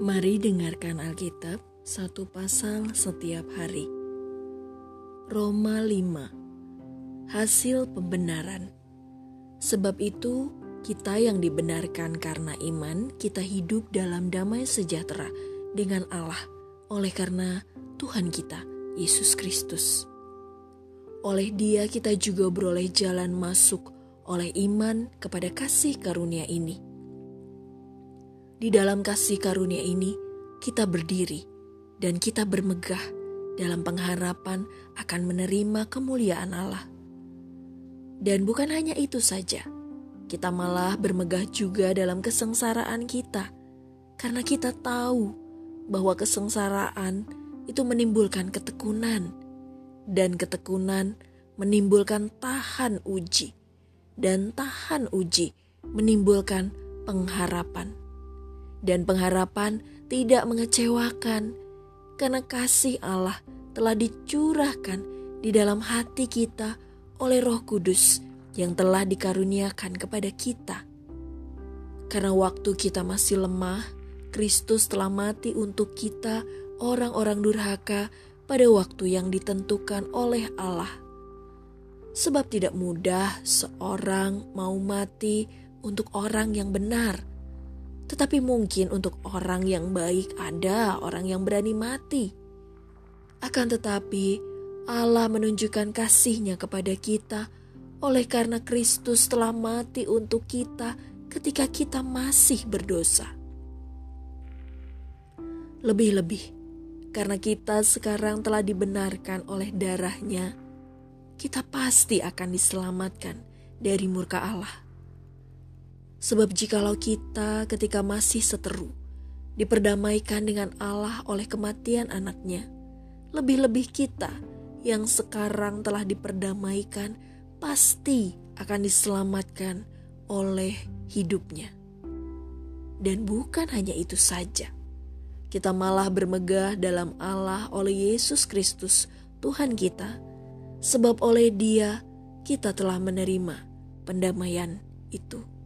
Mari dengarkan Alkitab satu pasal setiap hari. Roma 5 Hasil pembenaran Sebab itu kita yang dibenarkan karena iman kita hidup dalam damai sejahtera dengan Allah oleh karena Tuhan kita Yesus Kristus. Oleh dia kita juga beroleh jalan masuk oleh iman kepada kasih karunia ini di dalam kasih karunia ini, kita berdiri dan kita bermegah dalam pengharapan akan menerima kemuliaan Allah. Dan bukan hanya itu saja, kita malah bermegah juga dalam kesengsaraan kita, karena kita tahu bahwa kesengsaraan itu menimbulkan ketekunan, dan ketekunan menimbulkan tahan uji, dan tahan uji menimbulkan pengharapan dan pengharapan tidak mengecewakan karena kasih Allah telah dicurahkan di dalam hati kita oleh Roh Kudus yang telah dikaruniakan kepada kita. Karena waktu kita masih lemah, Kristus telah mati untuk kita, orang-orang durhaka, pada waktu yang ditentukan oleh Allah. Sebab tidak mudah seorang mau mati untuk orang yang benar, tetapi mungkin untuk orang yang baik ada orang yang berani mati. Akan tetapi Allah menunjukkan kasihnya kepada kita oleh karena Kristus telah mati untuk kita ketika kita masih berdosa. Lebih-lebih, karena kita sekarang telah dibenarkan oleh darahnya, kita pasti akan diselamatkan dari murka Allah. Sebab jikalau kita ketika masih seteru, diperdamaikan dengan Allah oleh kematian anaknya, lebih-lebih kita yang sekarang telah diperdamaikan pasti akan diselamatkan oleh hidupnya. Dan bukan hanya itu saja, kita malah bermegah dalam Allah oleh Yesus Kristus, Tuhan kita, sebab oleh Dia kita telah menerima pendamaian itu.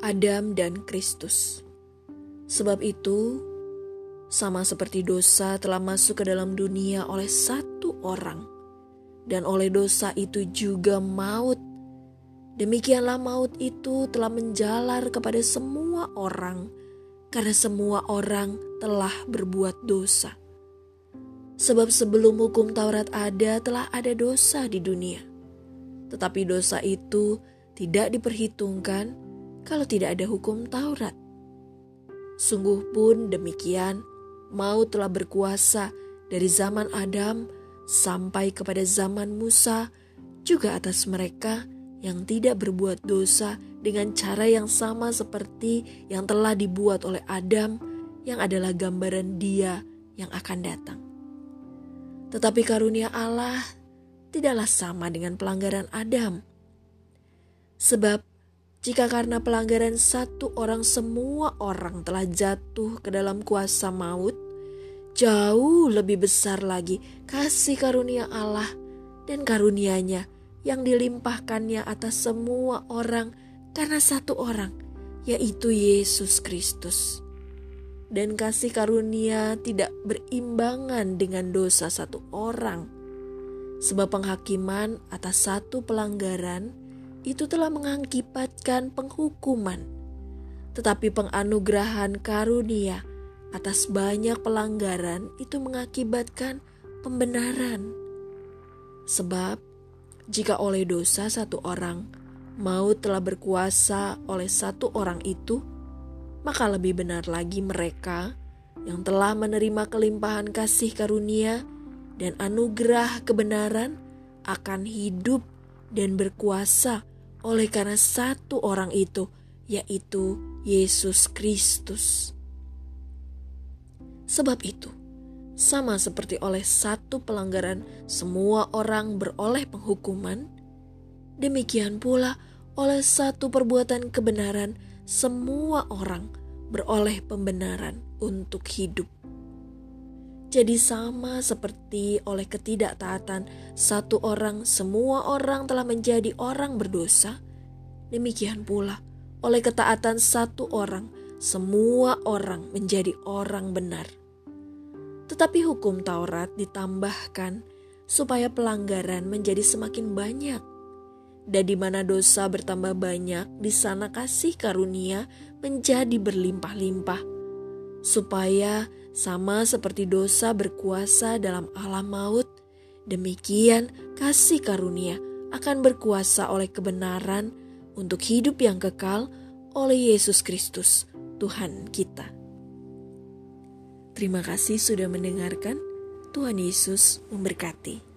Adam dan Kristus. Sebab itu, sama seperti dosa telah masuk ke dalam dunia oleh satu orang, dan oleh dosa itu juga maut. Demikianlah maut itu telah menjalar kepada semua orang, karena semua orang telah berbuat dosa. Sebab sebelum hukum Taurat ada, telah ada dosa di dunia, tetapi dosa itu tidak diperhitungkan kalau tidak ada hukum Taurat. Sungguh pun demikian, maut telah berkuasa dari zaman Adam sampai kepada zaman Musa, juga atas mereka yang tidak berbuat dosa dengan cara yang sama seperti yang telah dibuat oleh Adam, yang adalah gambaran Dia yang akan datang. Tetapi karunia Allah tidaklah sama dengan pelanggaran Adam, sebab jika karena pelanggaran satu orang semua orang telah jatuh ke dalam kuasa maut, jauh lebih besar lagi kasih karunia Allah dan karunianya yang dilimpahkannya atas semua orang karena satu orang, yaitu Yesus Kristus. Dan kasih karunia tidak berimbangan dengan dosa satu orang, sebab penghakiman atas satu pelanggaran itu telah mengakibatkan penghukuman, tetapi penganugerahan karunia atas banyak pelanggaran itu mengakibatkan pembenaran. Sebab, jika oleh dosa satu orang maut telah berkuasa oleh satu orang itu, maka lebih benar lagi mereka yang telah menerima kelimpahan kasih karunia dan anugerah kebenaran akan hidup dan berkuasa oleh karena satu orang itu, yaitu Yesus Kristus. Sebab itu, sama seperti oleh satu pelanggaran semua orang beroleh penghukuman, demikian pula oleh satu perbuatan kebenaran semua orang beroleh pembenaran untuk hidup. Jadi sama seperti oleh ketidaktaatan satu orang semua orang telah menjadi orang berdosa, demikian pula oleh ketaatan satu orang, semua orang menjadi orang benar. Tetapi hukum Taurat ditambahkan supaya pelanggaran menjadi semakin banyak. Dan di mana dosa bertambah banyak, di sana kasih karunia menjadi berlimpah-limpah. Supaya sama seperti dosa berkuasa dalam alam maut, demikian kasih karunia akan berkuasa oleh kebenaran untuk hidup yang kekal oleh Yesus Kristus, Tuhan kita. Terima kasih sudah mendengarkan. Tuhan Yesus memberkati.